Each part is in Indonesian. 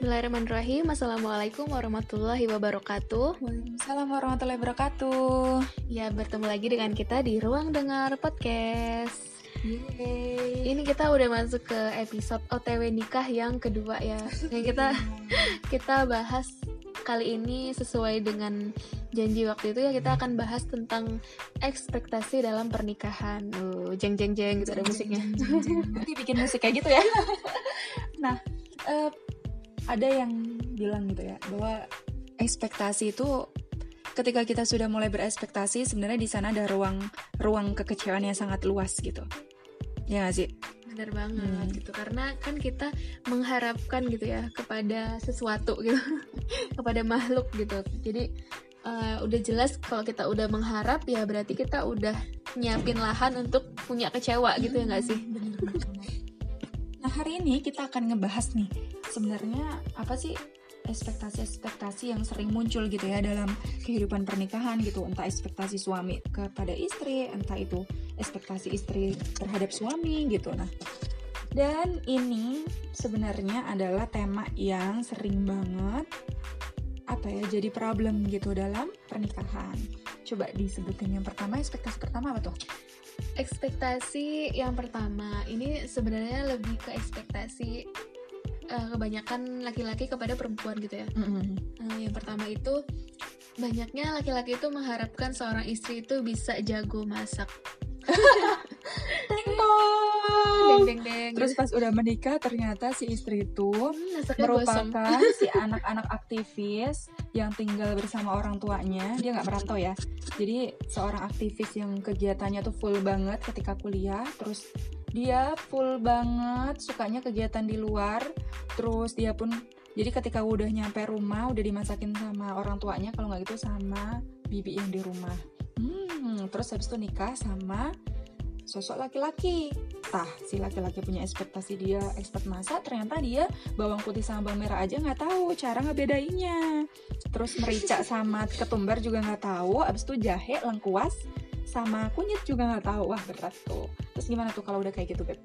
Bismillahirrahmanirrahim. Assalamualaikum warahmatullahi wabarakatuh. Waalaikumsalam warahmatullahi wabarakatuh. Ya bertemu lagi dengan kita di Ruang Dengar Podcast. Yeay. Ini kita udah masuk ke episode OTW nikah yang kedua ya. Yang kita kita bahas kali ini sesuai dengan janji waktu itu ya kita akan bahas tentang ekspektasi dalam pernikahan. Uh, Jeng jeng jeng gitu ada musiknya. Nanti bikin musik kayak gitu ya. Nah eh, ada yang bilang gitu ya bahwa ekspektasi itu ketika kita sudah mulai berespektasi sebenarnya di sana ada ruang ruang kekecewaan yang sangat luas gitu. Ya gak sih? Bener banget Hmm. gitu. Karena kan kita mengharapkan gitu ya kepada sesuatu gitu kepada makhluk gitu. Jadi eh, udah jelas kalau kita udah mengharap ya berarti kita udah nyiapin lahan untuk punya kecewa gitu ya nggak sih? Banget. Nah hari ini kita akan ngebahas nih sebenarnya apa sih ekspektasi-ekspektasi yang sering muncul gitu ya dalam kehidupan pernikahan gitu. Entah ekspektasi suami kepada istri entah itu ekspektasi istri terhadap suami gitu. Nah dan ini sebenarnya adalah tema yang sering banget apa ya jadi problem gitu dalam pernikahan. Coba disebutin yang pertama ekspektasi pertama apa tuh ekspektasi yang pertama ini sebenarnya lebih ke ekspektasi eh, kebanyakan laki-laki kepada perempuan gitu ya. Eh, yang pertama itu banyaknya laki-laki itu mengharapkan seorang istri itu bisa jago masak deng deng deng Terus pas udah menikah ternyata si istri itu Hmm, merupakan si anak-anak aktivis yang tinggal bersama orang tuanya. Dia nggak merantau ya. Jadi seorang aktivis yang kegiatannya tuh full banget ketika kuliah. Terus dia full banget sukanya kegiatan di luar. Terus dia pun jadi ketika udah nyampe rumah udah dimasakin sama orang tuanya kalau nggak gitu sama bibi yang di rumah. Hmm, terus habis itu nikah sama sosok laki-laki. Tah, si laki-laki punya ekspektasi dia expert masak, ternyata dia bawang putih sama bawang merah aja nggak tahu cara ngebedainnya. Terus merica sama ketumbar juga nggak tahu, abis itu jahe, lengkuas, sama kunyit juga nggak tahu. Wah berat tuh. Terus gimana tuh kalau udah kayak gitu, Beb?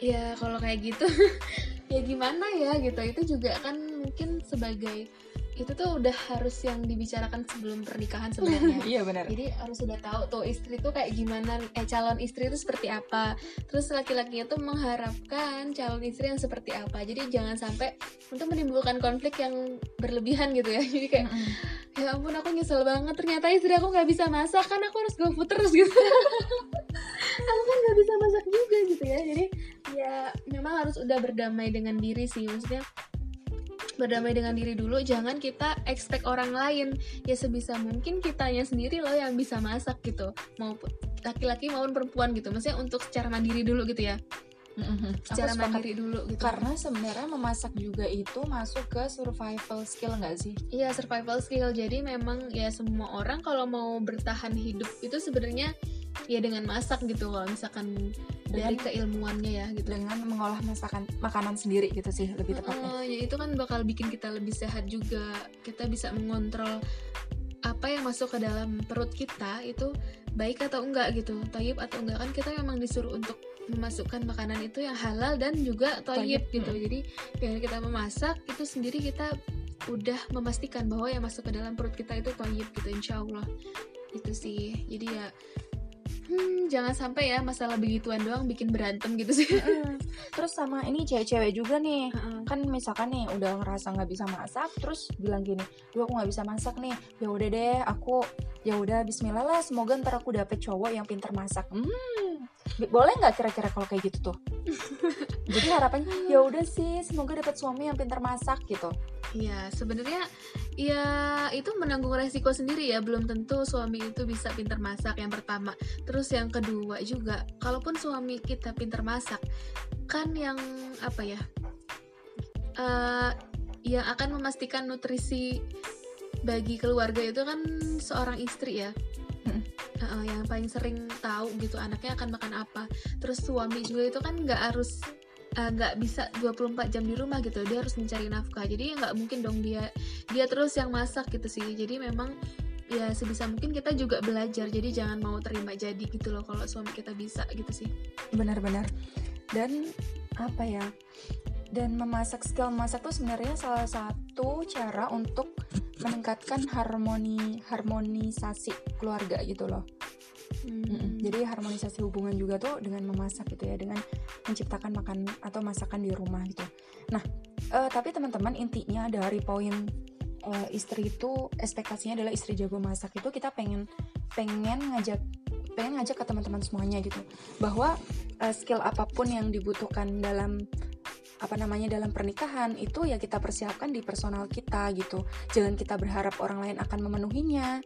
ya kalau kayak gitu ya gimana ya gitu itu juga kan mungkin sebagai itu tuh udah harus yang dibicarakan sebelum pernikahan sebenarnya. Iya benar. jadi harus sudah tahu tuh istri tuh kayak gimana eh calon istri itu seperti apa. Terus laki-lakinya tuh mengharapkan calon istri yang seperti apa. Jadi jangan sampai untuk menimbulkan konflik yang berlebihan gitu ya. Jadi kayak ya ampun aku nyesel banget. Ternyata istri aku nggak bisa masak. Kan aku harus go food terus gitu. Aku kan nggak bisa masak juga gitu ya. Jadi ya memang harus udah berdamai dengan diri sih. Maksudnya berdamai dengan diri dulu jangan kita expect orang lain. Ya sebisa mungkin kitanya sendiri loh yang bisa masak gitu. Maupun laki-laki maupun perempuan gitu. Maksudnya untuk secara mandiri dulu gitu ya. Secara sepakat. mandiri dulu gitu. Karena sebenarnya memasak juga itu masuk ke survival skill nggak sih? Iya survival skill. Jadi memang ya semua orang kalau mau bertahan hidup itu sebenarnya ya dengan masak gitu kalau misalkan dari keilmuannya ya gitu. Dengan mengolah masakan makanan sendiri gitu sih lebih tepatnya. Eh, ya itu kan bakal bikin kita lebih sehat juga. Kita bisa mengontrol apa yang masuk ke dalam perut kita itu baik atau enggak gitu, toyib atau enggak kan kita memang disuruh untuk memasukkan makanan itu yang halal dan juga toyib gitu. mm. Jadi dengan kita memasak itu sendiri kita udah memastikan bahwa yang masuk ke dalam perut kita itu toyib gitu insya Allah itu sih. Jadi ya hmm, jangan sampai ya masalah begituan doang bikin berantem gitu sih. Terus sama ini cewek-cewek juga nih. Kan misalkan nih udah ngerasa nggak bisa masak terus bilang gini duh aku nggak bisa masak nih. Ya udah deh aku ya udah Bismillah lah semoga ntar aku dapet cowok yang pintar masak. Hmm boleh nggak kira-kira kalau kayak gitu tuh? Jadi harapannya ya udah sih semoga dapet suami yang pintar masak gitu Iya, sebenarnya ya itu menanggung resiko sendiri ya. Belum tentu suami itu bisa pintar masak yang pertama. Terus yang kedua juga, kalaupun suami kita pintar masak, kan yang apa ya? eh yang akan memastikan nutrisi bagi keluarga itu kan seorang istri ya. Heeh, yang paling sering tahu gitu anaknya akan makan apa. Terus suami juga itu kan nggak harus eh, nggak bisa 24 jam di rumah gitu. Dia harus mencari nafkah. Jadi nggak mungkin dong dia dia terus yang masak gitu sih. Jadi memang ya sebisa mungkin kita juga belajar. Jadi jangan mau terima jadi gitu loh kalau suami kita bisa gitu sih. Benar-benar. Dan apa ya? Dan memasak skill memasak tuh sebenarnya salah satu cara untuk meningkatkan harmoni harmonisasi keluarga gitu loh hmm. jadi harmonisasi hubungan juga tuh dengan memasak gitu ya dengan menciptakan makan atau masakan di rumah gitu. Nah uh, tapi teman-teman intinya dari poin uh, istri itu ekspektasinya adalah istri jago masak itu kita pengen pengen ngajak pengen ngajak ke teman-teman semuanya gitu. Bahwa uh, skill apa pun yang dibutuhkan dalam apa namanya dalam pernikahan itu ya kita persiapkan di personal kita gitu. Jangan kita berharap orang lain akan memenuhinya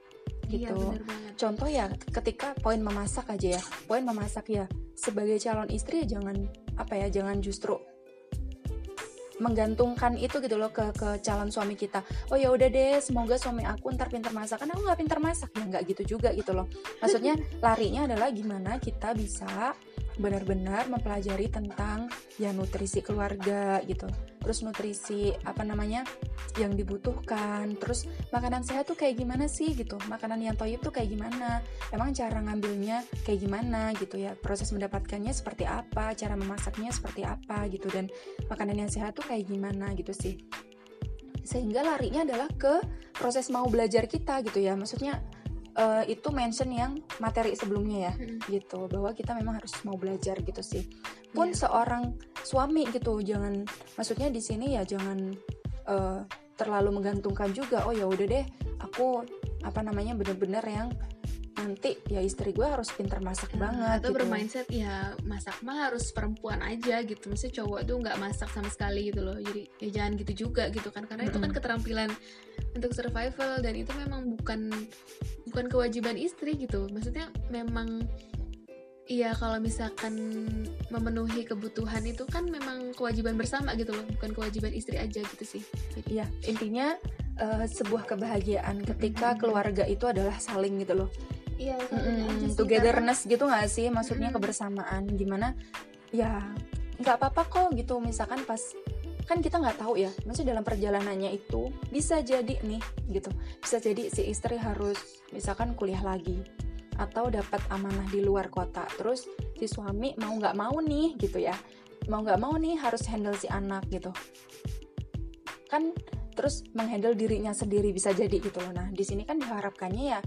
gitu. iya, contoh ya ketika poin memasak aja ya. Poin memasak ya sebagai calon istri ya jangan apa ya jangan justru menggantungkan itu gitu loh ke ke calon suami kita. Oh ya udah deh semoga suami aku ntar pintar masak. Kan aku nggak pintar masak. Ya nggak gitu juga gitu loh. Maksudnya larinya adalah gimana kita bisa benar-benar mempelajari tentang ya nutrisi keluarga gitu terus nutrisi apa namanya yang dibutuhkan. Terus makanan sehat tuh kayak gimana sih gitu? Makanan yang toyib tuh kayak gimana? Emang cara ngambilnya kayak gimana gitu ya? Proses mendapatkannya seperti apa? Cara memasaknya seperti apa gitu? Dan makanan yang sehat tuh kayak gimana gitu sih. Sehingga larinya adalah ke proses mau belajar kita gitu ya? Maksudnya uh, itu mention yang materi sebelumnya ya hmm. gitu bahwa kita memang harus mau belajar gitu sih pun yeah. seorang suami gitu jangan maksudnya di sini ya jangan uh, terlalu menggantungkan juga oh ya udah deh aku apa namanya bener-bener yang nanti ya istri gue harus pinter masak nah, banget atau gitu. bermindset ya masak mah harus perempuan aja gitu maksudnya cowok tuh nggak masak sama sekali gitu loh jadi ya jangan gitu juga gitu kan karena mm -hmm. itu kan keterampilan untuk survival dan itu memang bukan bukan kewajiban istri gitu maksudnya memang Iya, kalau misalkan memenuhi kebutuhan itu kan memang kewajiban bersama gitu loh, bukan kewajiban istri aja gitu sih. Iya, intinya uh, sebuah kebahagiaan ketika keluarga itu adalah saling gitu loh. Iya, mm togetherness gitu gak sih? Maksudnya mm kebersamaan gimana? Ya, nggak apa-apa kok gitu. Misalkan pas kan kita nggak tahu ya maksudnya dalam perjalanannya itu bisa jadi nih gitu. Bisa jadi si istri harus misalkan kuliah lagi atau dapat amanah di luar kota terus si suami mau nggak mau nih gitu ya. Mau nggak mau nih harus handle si anak gitu. Kan terus menghandle dirinya sendiri bisa jadi gitu loh. Nah di sini kan diharapkannya ya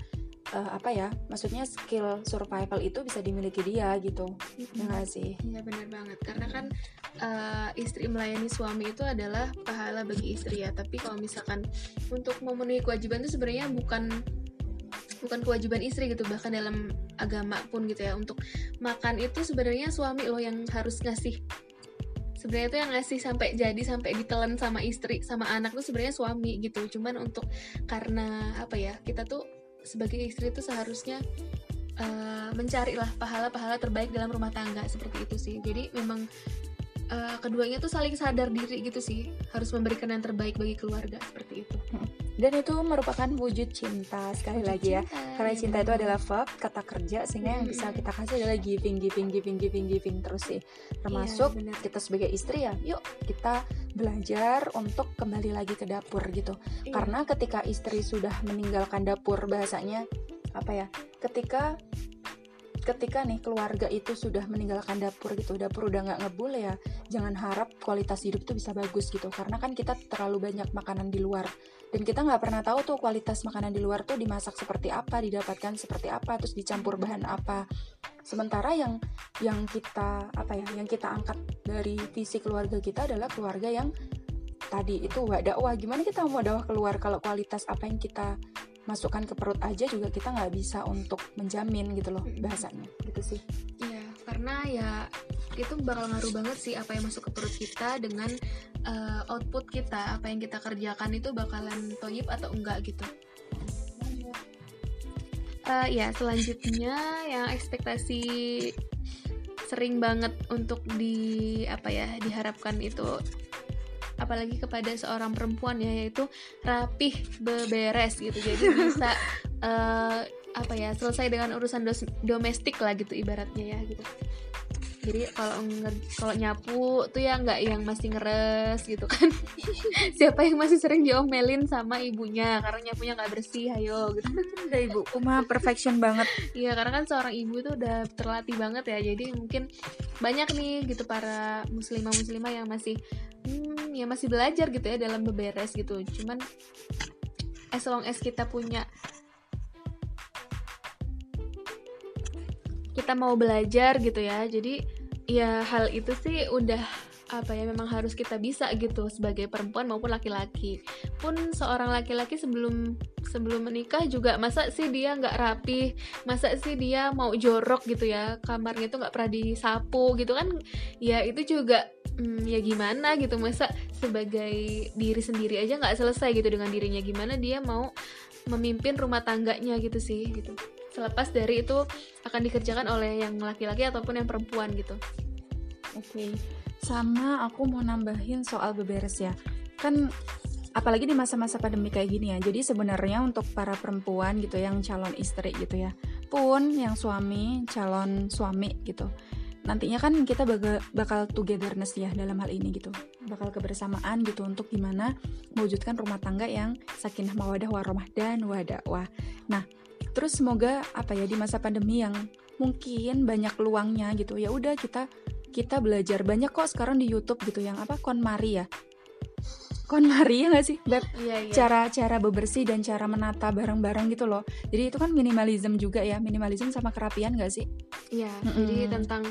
uh, apa ya maksudnya skill survival itu bisa dimiliki dia gitu. Mm-hmm. ya sih. Iya benar banget. Karena kan uh, istri melayani suami itu adalah pahala bagi istri ya. Tapi kalau misalkan untuk memenuhi kewajiban itu sebenarnya bukan bukan kewajiban istri gitu. Bahkan dalam agama pun gitu ya. Untuk makan itu sebenarnya suami loh yang harus ngasih. Sebenarnya itu yang ngasih sampai jadi sampai ditelan sama istri sama anak tuh sebenarnya suami gitu. Cuman untuk karena apa ya kita tuh sebagai istri itu seharusnya uh, mencari lah pahala-pahala terbaik dalam rumah tangga seperti itu sih. Jadi memang uh, keduanya tuh saling sadar diri gitu sih. Harus memberikan yang terbaik bagi keluarga seperti itu dan itu merupakan wujud cinta sekali wujud lagi ya. karena ya cinta itu adalah verb kata kerja sehingga hmm. yang bisa kita kasih adalah giving giving giving giving giving terus sih. Termasuk ya, kita sebagai istri ya yuk kita belajar untuk kembali lagi ke dapur gitu. Iya. karena ketika istri sudah meninggalkan dapur bahasanya apa ya ketika ketika nih keluarga itu sudah meninggalkan dapur gitu dapur udah nggak ngebul ya jangan harap kualitas hidup itu bisa bagus gitu. Karena kan kita terlalu banyak makanan di luar dan kita nggak pernah tahu tuh kualitas makanan di luar tuh dimasak seperti apa didapatkan seperti apa terus dicampur bahan apa. Sementara yang yang kita apa ya yang kita angkat dari visi keluarga kita adalah keluarga yang tadi itu wah dakwah gimana kita mau dakwah keluar kalau kualitas apa yang kita masukkan ke perut aja juga kita nggak bisa untuk menjamin gitu loh bahasanya. Gitu sih. Iya karena ya itu bakal ngaruh banget sih apa yang masuk ke perut kita dengan uh, output kita. Apa yang kita kerjakan itu bakalan toyib atau enggak gitu. Uh, ya selanjutnya yang ekspektasi sering banget untuk di apa ya diharapkan itu apalagi kepada seorang perempuan ya yaitu rapih beberes gitu. Jadi bisa uh, apa ya selesai dengan urusan domestik lah gitu ibaratnya ya gitu jadi kalau kalau nyapu tuh ya nggak yang masih ngeres gitu kan. Siapa yang masih sering diomelin sama ibunya karena nyapunya nggak bersih ayo gitu. Udah ibu. Mah perfection banget. Iya karena kan seorang ibu tuh udah terlatih banget ya. Jadi mungkin banyak nih gitu para muslimah muslimah yang masih ya masih belajar gitu ya dalam beberes gitu. Cuman as long as kita punya kita mau belajar gitu ya. Jadi ya hal itu sih udah apa ya memang harus kita bisa gitu sebagai perempuan maupun laki-laki. Pun seorang laki-laki sebelum sebelum menikah juga masa sih dia nggak rapi? Masa sih dia mau jorok gitu ya? Kamarnya tuh nggak pernah disapu gitu kan? Ya itu juga hmm, ya gimana gitu? Masa sebagai diri sendiri aja nggak selesai gitu dengan dirinya? Gimana dia mau memimpin rumah tangganya gitu sih gitu selepas dari itu akan dikerjakan oleh yang laki-laki ataupun yang perempuan gitu. Oke, okay. sama aku mau nambahin soal beberes ya. Kan apalagi di masa-masa pandemi kayak gini ya. Jadi sebenarnya untuk para perempuan gitu yang calon istri gitu ya, pun yang suami calon suami gitu. Nantinya kan kita bakal, togetherness ya dalam hal ini gitu. Bakal kebersamaan gitu untuk gimana mewujudkan rumah tangga yang sakinah mawadah warahmah dan wadakwah. Nah, terus semoga apa ya di masa pandemi yang mungkin banyak peluangnya gitu ya udah kita kita belajar banyak kok sekarang di YouTube gitu yang apa KonMari ya KonMari ya nggak sih Beb? Iya, iya. cara cara bebersih dan cara menata barang-barang gitu loh jadi itu kan minimalism juga ya minimalism sama kerapian nggak sih iya mm -mm. jadi tentang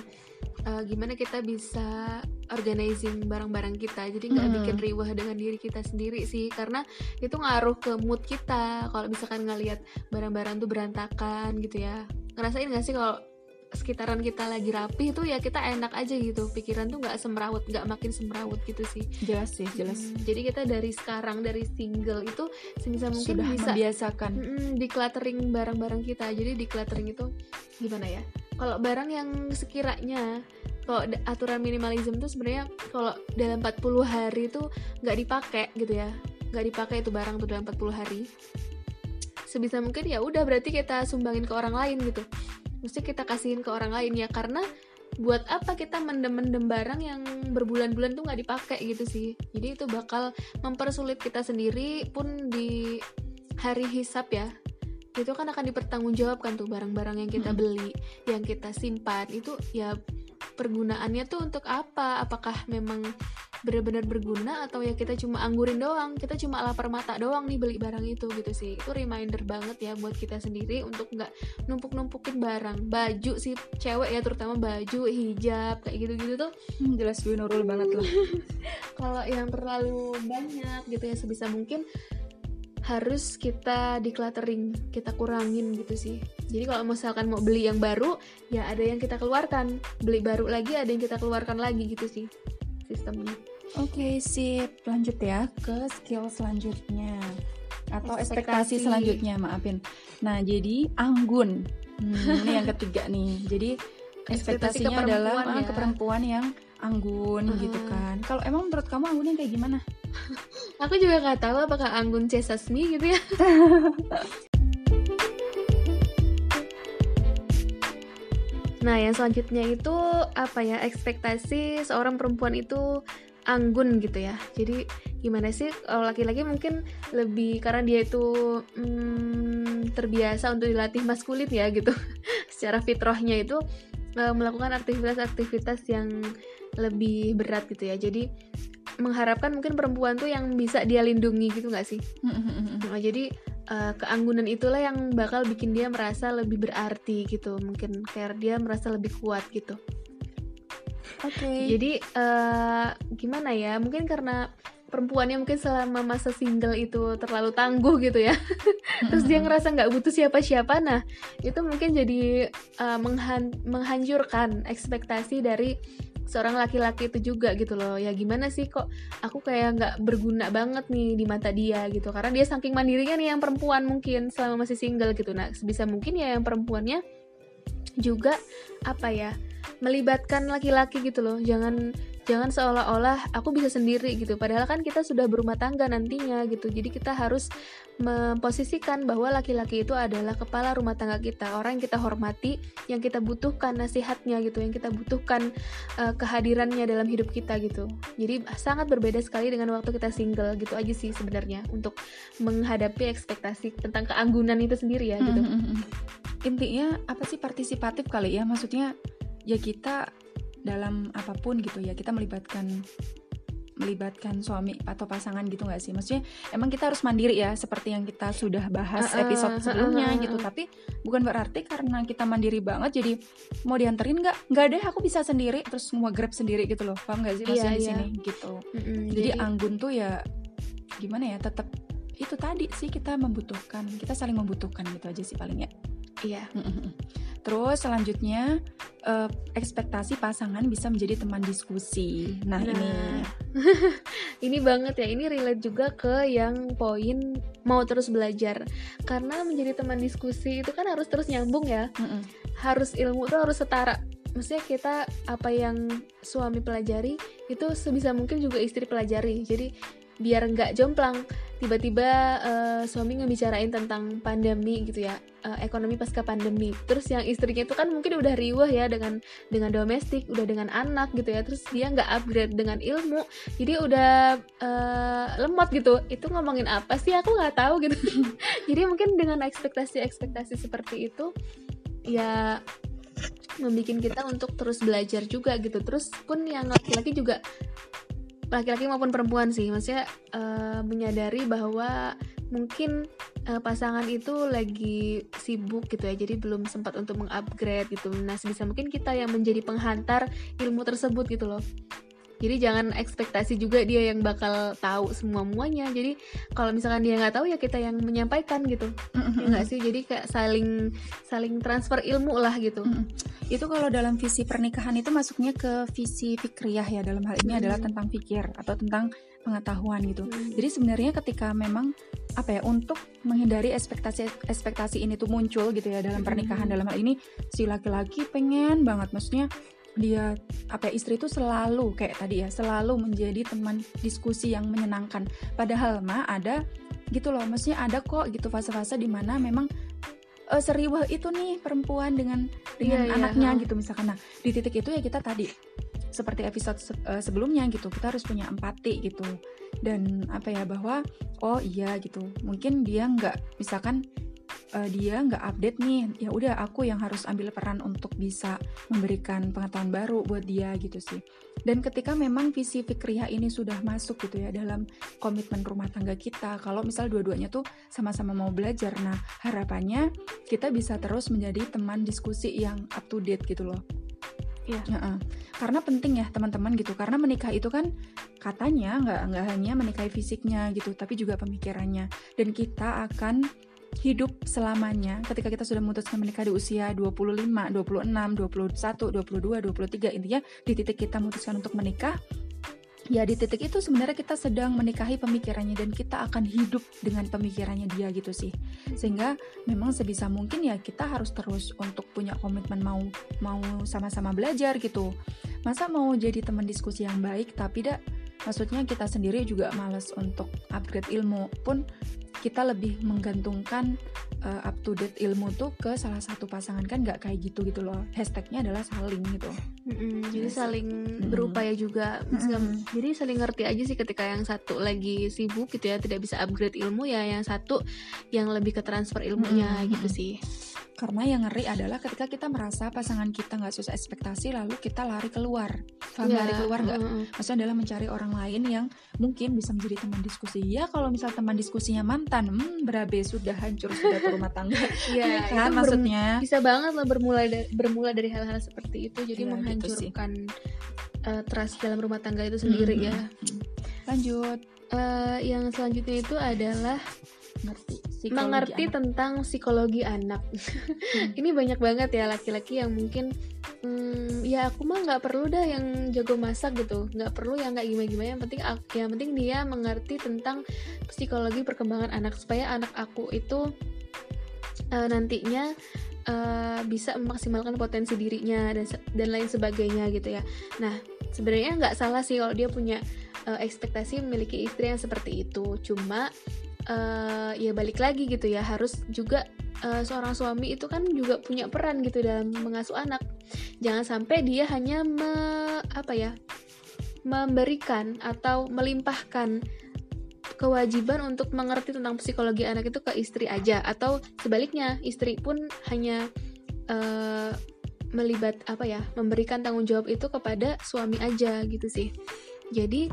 uh, gimana kita bisa organizing barang-barang kita. Jadi nggak hmm. bikin riwah dengan diri kita sendiri sih karena itu ngaruh ke mood kita. Kalau misalkan ngelihat barang-barang tuh berantakan gitu ya. Ngerasain gak sih kalau sekitaran kita lagi rapi itu ya kita enak aja gitu. Pikiran tuh nggak semrawut nggak makin semrawut gitu sih. Jelas sih jelas. Hmm, jadi kita dari sekarang dari single itu sebisa mungkin Sudah bisa membiasakan. Mm, decluttering barang-barang kita. Jadi decluttering itu gimana ya kalau barang yang sekiranya kalau aturan minimalism tuh sebenarnya kalau dalam 40 hari itu nggak dipakai gitu ya. Nggak dipakai itu barang tuh dalam 40 hari. Sebisa mungkin ya udah berarti kita sumbangin ke orang lain gitu. Mesti kita kasihin ke orang lain ya karena buat apa kita mendem-mendem barang yang berbulan-bulan tuh nggak dipakai gitu sih. Jadi itu bakal mempersulit kita sendiri pun di hari hisap ya itu kan akan dipertanggungjawabkan tuh barang-barang yang kita beli, yang kita simpan itu ya pergunaannya tuh untuk apa? Apakah memang benar-benar berguna atau ya kita cuma anggurin doang, kita cuma lapar mata doang nih beli barang itu gitu sih. Itu reminder banget ya buat kita sendiri untuk nggak numpuk-numpukin barang. Baju sih cewek ya terutama baju, hijab kayak gitu-gitu tuh hmm, jelas gue nurul banget lah. Kalau yang terlalu banyak gitu ya sebisa mungkin harus kita decluttering, kita kurangin gitu sih. Jadi kalau misalkan mau beli yang baru, ya ada yang kita keluarkan. Beli baru lagi, ada yang kita keluarkan lagi gitu sih sistemnya. Oke, okay, sip. Lanjut ya ke skill selanjutnya atau ekspektasi, ekspektasi selanjutnya, maafin. Nah, jadi anggun. Hmm, ini yang ketiga nih. Jadi ekspektasinya adalah ah, ya. ke perempuan yang anggun uh. gitu kan. Kalau emang menurut kamu anggun yang kayak gimana? Aku juga nggak tahu apakah anggun C gitu ya. nah, yang selanjutnya itu apa ya? Ekspektasi seorang perempuan itu anggun gitu ya. Jadi gimana sih kalau laki-laki mungkin lebih karena dia itu hmm, terbiasa untuk dilatih maskulin ya gitu. Secara fitrahnya itu uh, melakukan aktivitas-aktivitas yang lebih berat gitu ya jadi mengharapkan mungkin perempuan tuh yang bisa dia lindungi gitu nggak sih nah, jadi uh, keanggunan itulah yang bakal bikin dia merasa lebih berarti gitu mungkin kayak dia merasa lebih kuat gitu Oke. Okay. Jadi uh, gimana ya? Mungkin karena perempuannya mungkin selama masa single itu terlalu tangguh gitu ya terus dia ngerasa nggak butuh siapa-siapa nah itu mungkin jadi uh, menghan menghancurkan ekspektasi dari seorang laki-laki itu juga gitu loh. Ya gimana sih kok aku kayak nggak berguna banget nih di mata dia gitu. Karena dia saking mandirinya nih yang perempuan mungkin selama masih single gitu. Nah sebisa mungkin ya yang perempuannya juga apa ya melibatkan laki-laki gitu loh. Jangan jangan seolah-olah aku bisa sendiri gitu. Padahal kan kita sudah berumah tangga nantinya gitu. Jadi kita harus memposisikan bahwa laki-laki itu adalah kepala rumah tangga kita. Orang yang kita hormati yang kita butuhkan nasihatnya gitu yang kita butuhkan uh, kehadirannya dalam hidup kita gitu. Jadi sangat berbeda sekali dengan waktu kita single gitu aja sih sebenarnya untuk menghadapi ekspektasi tentang keanggunan itu sendiri ya gitu. Mm -hmm. intinya apa sih partisipatif kali ya? Maksudnya ya kita dalam apa pun gitu ya kita melibatkan melibatkan suami atau pasangan gitu nggak sih? Maksudnya emang kita harus mandiri ya seperti yang kita sudah bahas episode sebelumnya gitu. Tapi bukan berarti karena kita mandiri banget jadi mau dianterin nggak? Nggak deh aku bisa sendiri terus semua grab sendiri gitu loh. Paham nggak sih maksudnya Iya, di iya. sini? Gitu. Mm-mm, jadi anggun tuh ya gimana ya tetap itu tadi sih kita membutuhkan kita saling membutuhkan gitu aja sih paling ya iya. Terus selanjutnya eh, ekspektasi pasangan bisa menjadi teman diskusi. Nah, Nah. ini ini banget ya ini relate juga ke yang poin mau terus belajar karena menjadi teman diskusi itu kan harus terus nyambung ya Mm-mm. harus ilmu tuh harus setara maksudnya kita apa yang suami pelajari itu sebisa mungkin juga istri pelajari jadi biar nggak jomplang tiba-tiba eh, suami ngebicarain tentang pandemi gitu ya eh, ekonomi pasca pandemi. Terus yang istrinya itu kan mungkin udah riwah ya dengan dengan domestik udah dengan anak gitu ya. Terus dia nggak upgrade dengan ilmu jadi udah eh, lemot gitu. Itu ngomongin apa sih? Aku nggak tahu gitu. Jadi mungkin dengan ekspektasi-ekspektasi seperti itu ya membuat kita untuk terus belajar juga gitu. Terus pun yang laki-laki juga laki-laki maupun perempuan sih. Maksudnya eh, menyadari bahwa mungkin eh, pasangan itu lagi sibuk gitu ya. Jadi belum sempat untuk mengupgrade gitu. Nah sebisa mungkin kita yang menjadi penghantar ilmu tersebut gitu loh jadi jangan ekspektasi juga dia yang bakal tahu semua muanya jadi kalau misalkan dia nggak tahu ya kita yang menyampaikan gitu Mm-mm. ya nggak sih jadi kayak saling saling transfer ilmu lah gitu. Itu kalau dalam visi pernikahan itu masuknya ke visi fikriyah ya dalam hal ini adalah tentang pikir atau tentang pengetahuan gitu. Hmm. Jadi sebenarnya ketika memang apa ya untuk menghindari ekspektasi ekspektasi ini tuh muncul gitu ya dalam pernikahan dalam hal ini si laki-laki pengen banget maksudnya dia apa ya, istri itu selalu kayak tadi ya selalu menjadi teman diskusi yang menyenangkan. Padahal mah ada gitu loh maksudnya ada kok gitu fase-fase di mana memang eh, seriwah itu nih perempuan dengan dengan Iya, iya, anaknya ha. gitu misalkan. Nah di titik itu ya kita tadi seperti episode se- eh, sebelumnya gitu kita harus punya empati gitu. Dan apa ya bahwa oh iya gitu mungkin dia nggak misalkan eh, dia nggak update nih ya udah aku yang harus ambil peran untuk bisa memberikan pengetahuan baru buat dia gitu sih dan ketika memang visi fikriyah ini sudah masuk gitu ya dalam komitmen rumah tangga kita kalau misal dua-duanya tuh sama-sama mau belajar nah harapannya kita bisa terus menjadi teman diskusi yang up to date gitu loh Iya. Heeh. karena penting ya teman-teman gitu karena menikah itu kan katanya nggak nggak hanya menikahi fisiknya gitu tapi juga pemikirannya dan kita akan hidup selamanya. Ketika kita sudah memutuskan menikah di usia 25, 26, 21, 22, 23 intinya di titik kita memutuskan untuk menikah ya di titik itu sebenarnya kita sedang menikahi pemikirannya dan kita akan hidup dengan pemikirannya dia gitu sih. Sehingga memang sebisa mungkin ya kita harus terus untuk punya komitmen mau mau sama-sama belajar gitu. Masa mau jadi teman diskusi yang baik tapi dak maksudnya kita sendiri juga males untuk upgrade ilmu pun kita lebih menggantungkan uh, up to date ilmu tuh ke salah satu pasangan. Kan nggak kayak gitu gitu loh. Hashtagnya adalah saling gitu. Mm-mm, jadi Yes. saling Mm-mm. berupaya juga. Mm-mm. jadi saling ngerti aja sih ketika yang satu lagi sibuk gitu ya tidak bisa upgrade ilmu ya yang satu yang lebih ke transfer ilmunya Mm-mm, gitu sih. Karena yang ngeri adalah ketika kita merasa pasangan kita nggak sesuai ekspektasi lalu kita lari keluar Ya, lari keluar nggak mm-mm. maksudnya adalah mencari orang lain yang mungkin bisa menjadi teman diskusi. Ya kalau misal teman diskusinya mantan hmm, berabe sudah hancur sudah ke rumah tangga. Iya, kan maksudnya. bisa banget lah bermula da- bermula dari hal-hal seperti itu. Jadi Iya, gitu menghancurkan eh, trust dalam rumah tangga itu sendiri Mm-mm. ya. lanjut. Eh, yang selanjutnya itu adalah ngerti Psikologi mengerti anak. tentang psikologi anak. Ini banyak banget ya laki-laki yang mungkin hmm, ya aku mah nggak perlu dah yang jago masak gitu, nggak perlu yang nggak gimana-gimana. Yang penting yang penting dia mengerti tentang psikologi perkembangan anak supaya anak aku itu eh, nantinya eh, bisa memaksimalkan potensi dirinya dan dan lain sebagainya gitu ya. Nah sebenarnya nggak salah sih kalau dia punya eh, ekspektasi memiliki istri yang seperti itu. Cuma eh, ya balik lagi gitu ya. Harus juga eh, seorang suami itu kan juga punya peran gitu dalam mengasuh anak. Jangan sampai dia hanya me- apa ya memberikan atau melimpahkan kewajiban untuk mengerti tentang psikologi anak itu ke istri aja. Atau sebaliknya istri pun hanya eh, melibat apa ya memberikan tanggung jawab itu kepada suami aja gitu sih. Jadi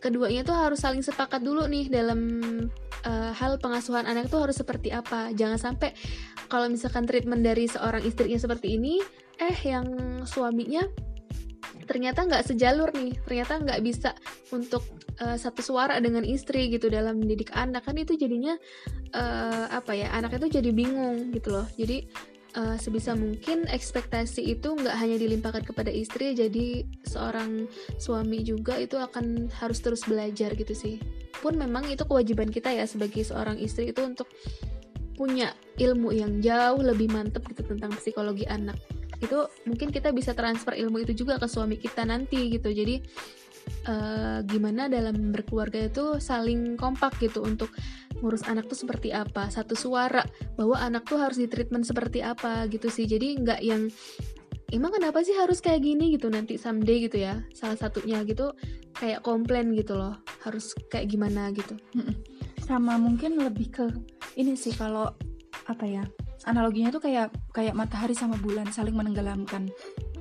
keduanya tuh harus saling sepakat dulu nih dalam uh, hal pengasuhan anak tuh harus seperti apa. Jangan sampai kalau misalkan treatment dari seorang istrinya seperti ini eh yang suaminya ternyata nggak sejalur nih ternyata nggak bisa untuk uh, satu suara dengan istri gitu dalam mendidik anak. Kan itu jadinya uh, apa ya anak itu jadi bingung gitu loh. Jadi uh, sebisa mungkin ekspektasi itu nggak hanya dilimpahkan kepada istri jadi seorang suami juga itu akan harus terus belajar gitu sih. Pun memang itu kewajiban kita ya sebagai seorang istri itu untuk punya ilmu yang jauh lebih mantap gitu tentang psikologi anak. Itu mungkin kita bisa transfer ilmu itu juga ke suami kita nanti gitu. Jadi uh, gimana dalam berkeluarga itu saling kompak gitu untuk ngurus anak tuh seperti apa satu suara bahwa anak tuh harus ditreatment seperti apa gitu sih. Jadi nggak yang emang kenapa sih harus kayak gini? gitu nanti someday gitu ya salah satunya gitu kayak komplain gitu loh harus kayak gimana? gitu. Sama mungkin lebih ke ini sih kalau apa ya analoginya tuh kayak kayak matahari sama bulan saling menenggelamkan.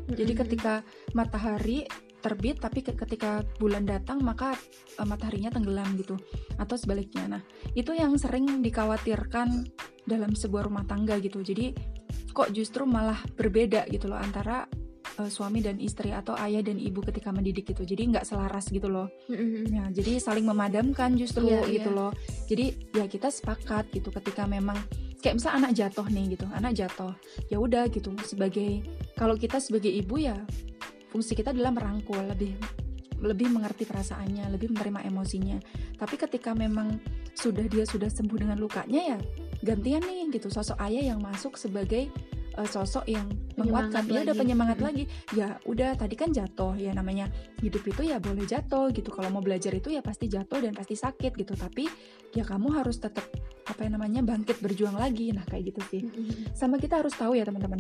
Jadi ketika matahari terbit tapi ketika bulan datang maka uh, mataharinya tenggelam gitu atau sebaliknya. Nah, itu yang sering dikhawatirkan dalam sebuah rumah tangga gitu. Jadi kok justru malah berbeda gitu loh antara uh, suami dan istri atau ayah dan ibu ketika mendidik gitu jadi nggak selaras gitu loh mm-hmm. ya jadi saling memadamkan justru yeah, gitu yeah. loh jadi ya kita sepakat gitu ketika memang kayak misal anak jatuh nih gitu anak jatuh ya udah gitu sebagai kalau kita sebagai ibu ya fungsi kita adalah merangkul lebih lebih mengerti perasaannya lebih menerima emosinya. Tapi ketika memang sudah dia sudah sembuh dengan lukanya ya gantian nih gitu. Sosok ayah yang masuk sebagai uh, sosok yang menguatkan dia ada penyemangat hmm. lagi. Ya udah tadi kan jatuh ya namanya. Hidup itu ya boleh jatuh gitu. Kalau mau belajar itu ya pasti jatuh dan pasti sakit gitu. Tapi ya kamu harus tetap apa yang namanya bangkit berjuang lagi. Nah kayak gitu sih. Sama kita harus tahu ya teman-teman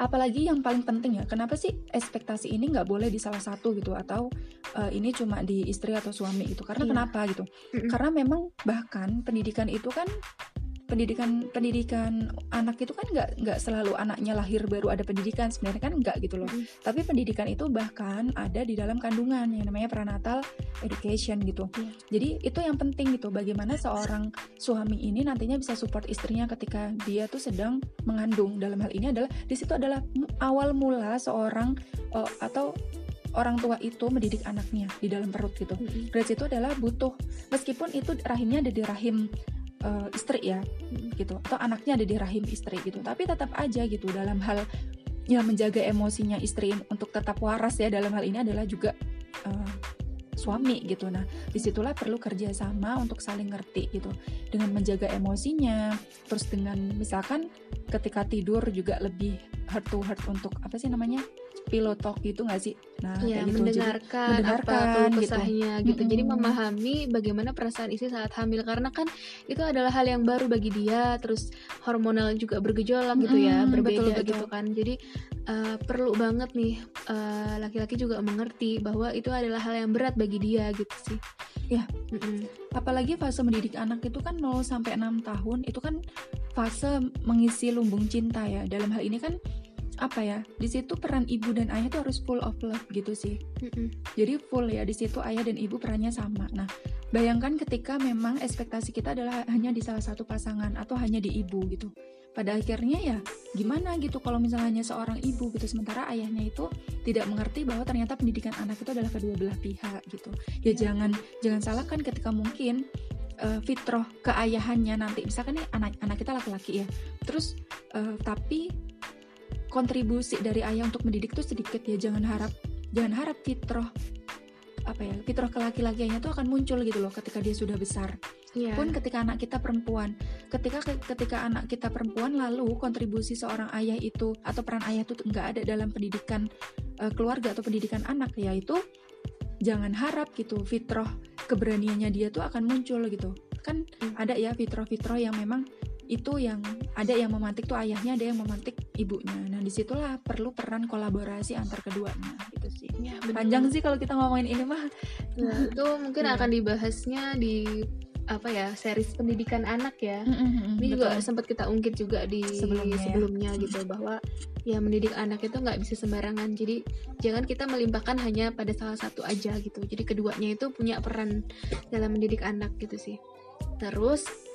apalagi yang paling penting ya kenapa sih ekspektasi ini nggak boleh di salah satu gitu? Atau uh, ini cuma di istri atau suami gitu? Karena iya. kenapa gitu? Karena memang bahkan pendidikan itu kan pendidikan pendidikan anak itu kan nggak nggak selalu anaknya lahir baru ada pendidikan sebenarnya kan nggak gitu loh mm. tapi pendidikan itu bahkan ada di dalam kandungan yang namanya prenatal education gitu mm. jadi itu yang penting gitu bagaimana seorang suami ini nantinya bisa support istrinya ketika dia tuh sedang mengandung dalam hal ini adalah di situ adalah awal mula seorang uh, atau orang tua itu mendidik anaknya di dalam perut gitu. Mm -hmm. Situ adalah butuh meskipun itu rahimnya ada di rahim uh, istri ya gitu. Atau anaknya ada di rahim istri gitu. Tapi tetap aja gitu dalam hal ya menjaga emosinya istri untuk tetap waras ya dalam hal ini adalah juga uh, suami gitu. Nah di situlah perlu kerjasama untuk saling ngerti gitu. Dengan menjaga emosinya terus dengan misalkan ketika tidur juga lebih heart to heart untuk apa sih namanya pillow talk gitu nggak sih? Nah, ya, kayak gitu. mendengarkan, Jadi, mendengarkan apa kesahnya gitu. gitu. Jadi memahami bagaimana perasaan istri saat hamil karena kan itu adalah hal yang baru bagi dia, terus hormonal juga bergejolak gitu ya, berbeda betul, betul. gitu kan. Jadi uh, perlu banget nih uh, laki-laki juga mengerti bahwa itu adalah hal yang berat bagi dia gitu sih. Ya, mm -mm. apalagi fase mendidik anak itu kan 0 sampai 6 tahun itu kan fase mengisi lumbung cinta ya. Dalam hal ini kan apa ya di situ peran ibu dan ayah tuh harus full of love gitu sih. Mm-hmm. jadi full ya di situ ayah dan ibu perannya sama. Nah bayangkan ketika memang ekspektasi kita adalah hanya di salah satu pasangan atau hanya di ibu gitu. Pada akhirnya ya gimana gitu kalau misalnya hanya seorang ibu gitu sementara ayahnya itu tidak mengerti bahwa ternyata pendidikan anak itu adalah kedua belah pihak gitu. Ya yeah. jangan jangan salahkan ketika mungkin uh, fitroh keayahannya nanti misalkan nih anak anak kita laki-laki ya. Terus uh, tapi kontribusi dari ayah untuk mendidik tuh sedikit ya jangan harap jangan harap fitrah apa ya fitrah kelaki-lakiannya tuh akan muncul gitu loh ketika dia sudah besar yeah. pun ketika anak kita perempuan ketika ketika anak kita perempuan lalu kontribusi seorang ayah itu atau peran ayah itu nggak ada dalam pendidikan uh, keluarga atau pendidikan anak yaitu jangan harap gitu fitrah keberaniannya dia tuh akan muncul gitu kan hmm. ada ya fitrah-fitrah yang memang itu yang ada yang memantik tuh ayahnya ada yang memantik ibunya. Nah di situlah perlu peran kolaborasi antar keduanya gitu sih. Ya, panjang sih kalau kita ngomongin ini mah. Nah, itu mungkin ya. akan dibahasnya di apa ya series pendidikan anak ya. Mm-mm, ini betul. juga sempat kita ungkit juga di Sebelumnya. ya. sebelumnya gitu bahwa ya mendidik anak itu nggak bisa sembarangan. Jadi jangan kita melimpahkan hanya pada salah satu aja gitu. Jadi keduanya itu punya peran dalam mendidik anak gitu sih. Terus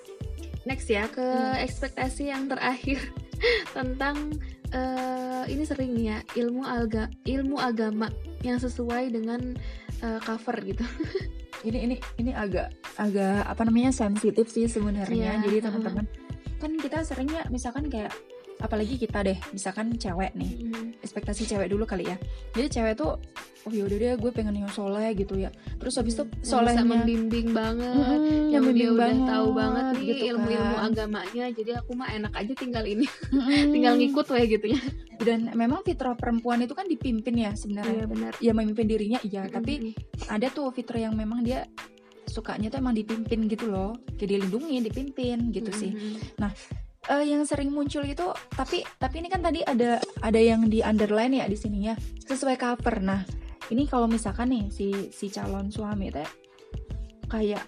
next ya ke Hmm. ekspektasi yang terakhir tentang eh, ini sering ya ilmu alga ilmu agama yang sesuai dengan eh, cover gitu. Ini ini ini agak agak apa namanya sensitif sih sebenarnya. Iya, jadi teman-teman kan kita seringnya misalkan kayak apalagi kita deh misalkan cewek nih. Hmm. ekspektasi cewek dulu kali ya. Jadi cewek tuh oh yaudah deh gue pengen yang soleh gitu ya. Terus habis itu Yang bisa solehnya. membimbing banget. Mm-mm, yang dia membimbing udah banget, tahu banget nih gitu ilmu-ilmu kan. agamanya jadi aku mah enak aja tinggal ini. Mm-mm. tinggal ngikut weh gitu ya. Dan memang fitrah perempuan itu kan dipimpin ya sebenarnya. Benar. Ya memimpin dirinya iya. Tapi Mm-mm. ada tuh fitrah yang memang dia sukanya tuh emang dipimpin gitu loh. Kayak dilindungi dipimpin gitu sih. Mm-mm. Eh, yang sering muncul itu tapi tapi ini kan tadi ada ada yang di underline ya di sininya sesuai cover. Nah ini kalau misalkan nih si si calon suami teh kayak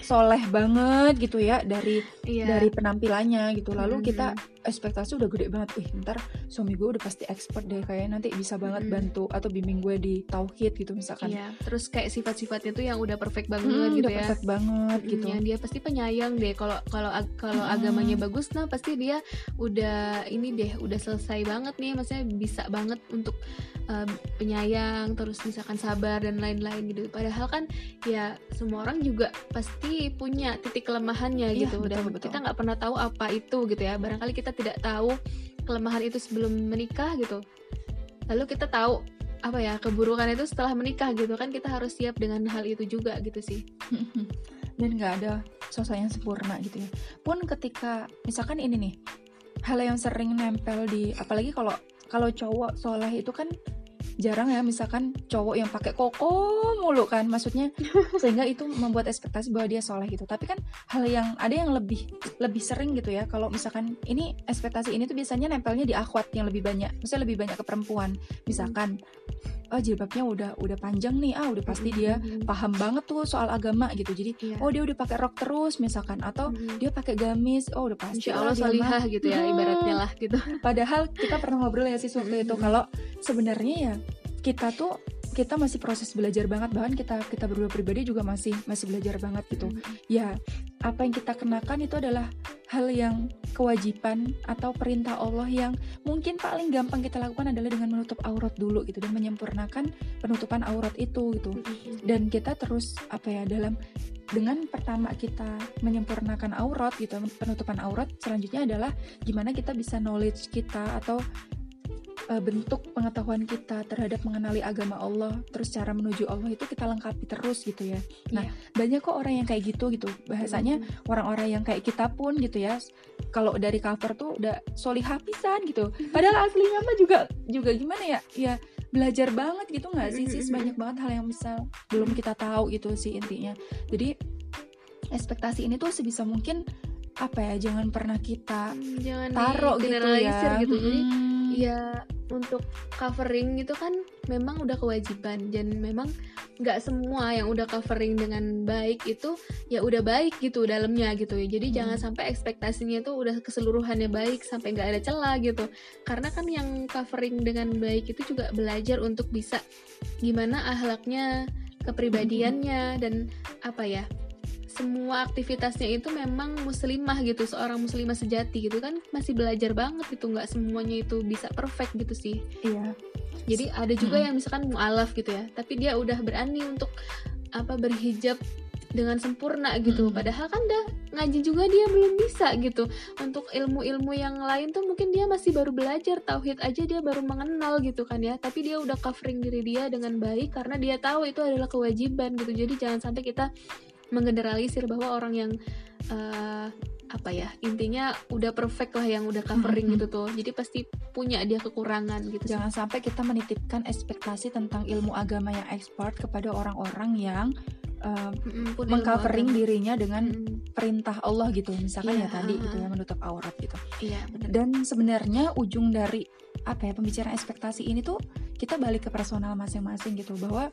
soleh banget gitu ya dari iya. dari penampilannya gitu. Lalu Mm-mm. kita ekspektasi udah gede banget. Ih ntar suami gue udah pasti expert deh. Kayaknya nanti bisa banget Mm-mm. bantu atau bimbing gue di tauhid gitu misalkan. Iya terus kayak sifat-sifatnya tuh yang udah perfect banget Hmm, gitu udah ya. perfect banget Mm, gitu yang dia pasti penyayang deh. Kalau kalau kalau Mm-mm. agamanya bagus nah pasti dia udah ini deh udah selesai banget nih. Maksudnya bisa banget untuk penyayang terus misalkan sabar dan lain-lain gitu. Padahal kan ya semua orang juga pasti punya titik kelemahannya Iya, gitu. Dan betul, betul. kita nggak pernah tahu apa itu gitu ya. Barangkali kita tidak tahu kelemahan itu sebelum menikah gitu. Lalu kita tahu apa ya keburukan itu setelah menikah gitu kan kita harus siap dengan hal itu juga gitu sih. Dan nggak ada sosok yang sempurna gitu ya. Pun ketika misalkan ini nih hal yang sering nempel di apalagi kalau kalau cowok soleh itu kan jarang ya misalkan cowok yang pakai koko mulu kan maksudnya. Sehingga itu membuat ekspektasi bahwa dia soleh gitu. Tapi kan hal yang ada yang lebih lebih sering gitu ya. Kalau misalkan ini ekspektasi ini tuh biasanya nempelnya di akhwat yang lebih banyak. Maksudnya lebih banyak ke perempuan. Misalkan oh jilbabnya udah udah panjang nih. Ah udah pasti dia paham banget tuh soal agama gitu. Jadi Iya. oh dia udah pakai rok terus misalkan. Atau Mm-mm. dia pakai gamis. Oh udah pasti Insya lah Allah salihah gitu ya Hmm. ibaratnya lah gitu. padahal kita pernah ngobrol ya sih waktu itu. Kalau sebenarnya ya kita tuh kita masih proses belajar banget. Bahkan kita kita berdua pribadi juga masih masih belajar banget gitu. Ya apa yang kita kenakan itu adalah hal yang kewajiban atau perintah Allah yang mungkin paling gampang kita lakukan adalah dengan menutup aurat dulu gitu dan menyempurnakan penutupan aurat itu gitu. Dan kita terus apa ya dalam dengan pertama kita menyempurnakan aurat gitu penutupan aurat selanjutnya adalah gimana kita bisa knowledge kita atau uh, bentuk pengetahuan kita terhadap mengenali agama Allah terus cara menuju Allah itu kita lengkapi terus gitu ya. Nah Iya. banyak kok orang yang kayak gitu gitu. Bahasanya orang-orang yang kayak kita pun gitu ya kalau dari cover tuh udah solihah pisan gitu. Padahal aslinya mah juga juga gimana ya? Ya belajar banget gitu nggak sih sis? Banyak banget hal yang bisa belum kita tahu gitu sih intinya. Jadi ekspektasi ini tuh sebisa mungkin apa ya jangan pernah kita Hmm, jangan taruh gitu ya. gitu. Jadi Mm. ya untuk covering itu kan memang udah kewajiban dan memang nggak semua yang udah covering dengan baik itu ya udah baik gitu dalamnya gitu ya. Jadi Hmm. jangan sampai ekspektasinya itu udah keseluruhannya baik sampai nggak ada celah gitu. Karena kan yang covering dengan baik itu juga belajar untuk bisa gimana ahlaknya, kepribadiannya dan apa ya? Semua aktivitasnya itu memang muslimah gitu seorang muslimah sejati gitu kan masih belajar banget gitu nggak semuanya itu bisa perfect gitu sih. Iya. Jadi ada juga Mm-mm. yang misalkan mualaf gitu ya tapi dia udah berani untuk apa berhijab dengan sempurna gitu. Mm-mm. padahal kan dah ngaji juga dia belum bisa gitu. Untuk ilmu-ilmu yang lain tuh mungkin dia masih baru belajar tauhid aja dia baru mengenal gitu kan ya. Tapi dia udah covering diri dia dengan baik karena dia tahu itu adalah kewajiban gitu. Jadi jangan sampai kita menggeneralisir bahwa orang yang eh, apa ya intinya udah perfect lah yang udah covering Mm-mm. gitu tuh. Jadi pasti punya dia kekurangan gitu sih. jangan sampai kita menitipkan ekspektasi tentang ilmu agama yang expert kepada orang-orang yang uh, ilmu mengcovering dirinya dengan Mm-mm. perintah Allah gitu. Misalkan Iya, ya tadi gitu ya menutup aurat gitu. Iya benar dan sebenarnya ujung dari apa ya pembicaraan ekspektasi ini tuh kita balik ke personal masing-masing gitu. Bahwa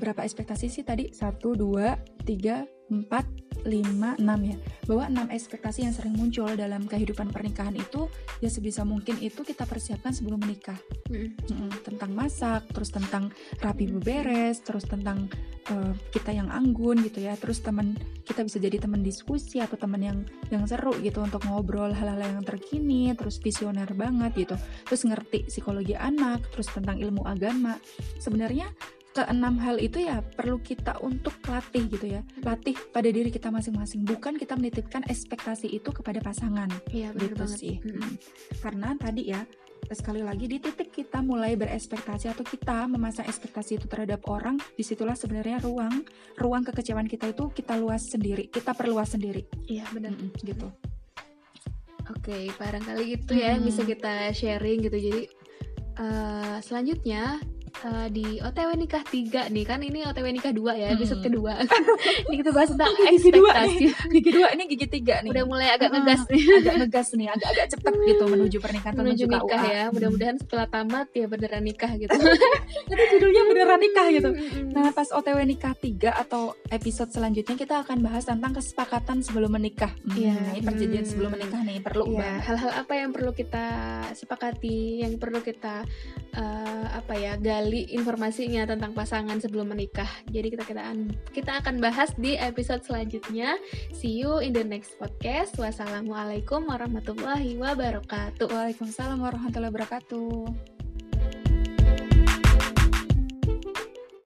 berapa ekspektasi sih tadi? Satu dua tiga empat 5, 6 ya. Bahwa enam ekspektasi yang sering muncul dalam kehidupan pernikahan itu ya sebisa mungkin itu kita persiapkan sebelum menikah. Mm-mm. Mm-mm, tentang masak terus tentang rapi beberes terus tentang uh, kita yang anggun gitu ya. Terus teman kita bisa jadi teman diskusi atau teman yang yang seru gitu untuk ngobrol hal-hal yang terkini terus visioner banget gitu. Terus ngerti psikologi anak terus tentang ilmu agama. Sebenarnya keenam hal itu ya perlu kita untuk latih gitu ya latih pada diri kita masing-masing bukan kita menitipkan ekspektasi itu kepada pasangan Iya benar gitu banget. sih Mm-mm. Mm. karena tadi ya sekali lagi di titik kita mulai berespektasi atau kita memasang ekspektasi itu terhadap orang di situlah sebenarnya ruang ruang kekecewaan kita itu kita luas sendiri kita perluas sendiri Iya benar. Mm-mm, gitu Oke, barangkali itu ya yang Hmm. bisa kita sharing gitu. Jadi eh, selanjutnya eh, di OTW nikah 3 nih kan ini OTW nikah 2 ya episode Hmm. kedua. ini kita bahas tentang Gigi dua ekspektasi. gigi dua ini gigi tiga nih Udah mulai agak Ah, ngegas nih agak ngegas nih agak-agak cepet gitu menuju pernikahan atau menuju nikah KUA. ya. Mudah-mudahan setelah tamat ya beneran nikah gitu. Nanti judulnya beneran nikah gitu Mm-mm. Nah, pas OTW nikah 3 atau episode selanjutnya kita akan bahas tentang kesepakatan sebelum menikah. Hmm, Iya. ini perjanjian Hmm. sebelum menikah nih perlu Iya, banget. hal-hal apa yang perlu kita sepakati, yang perlu kita eh, apa ya gali informasinya tentang pasangan sebelum menikah. Jadi kita kita akan kita akan bahas di episode selanjutnya. See you in the next podcast. Wassalamualaikum warahmatullahi wabarakatuh. Waalaikumsalam warahmatullahi wabarakatuh.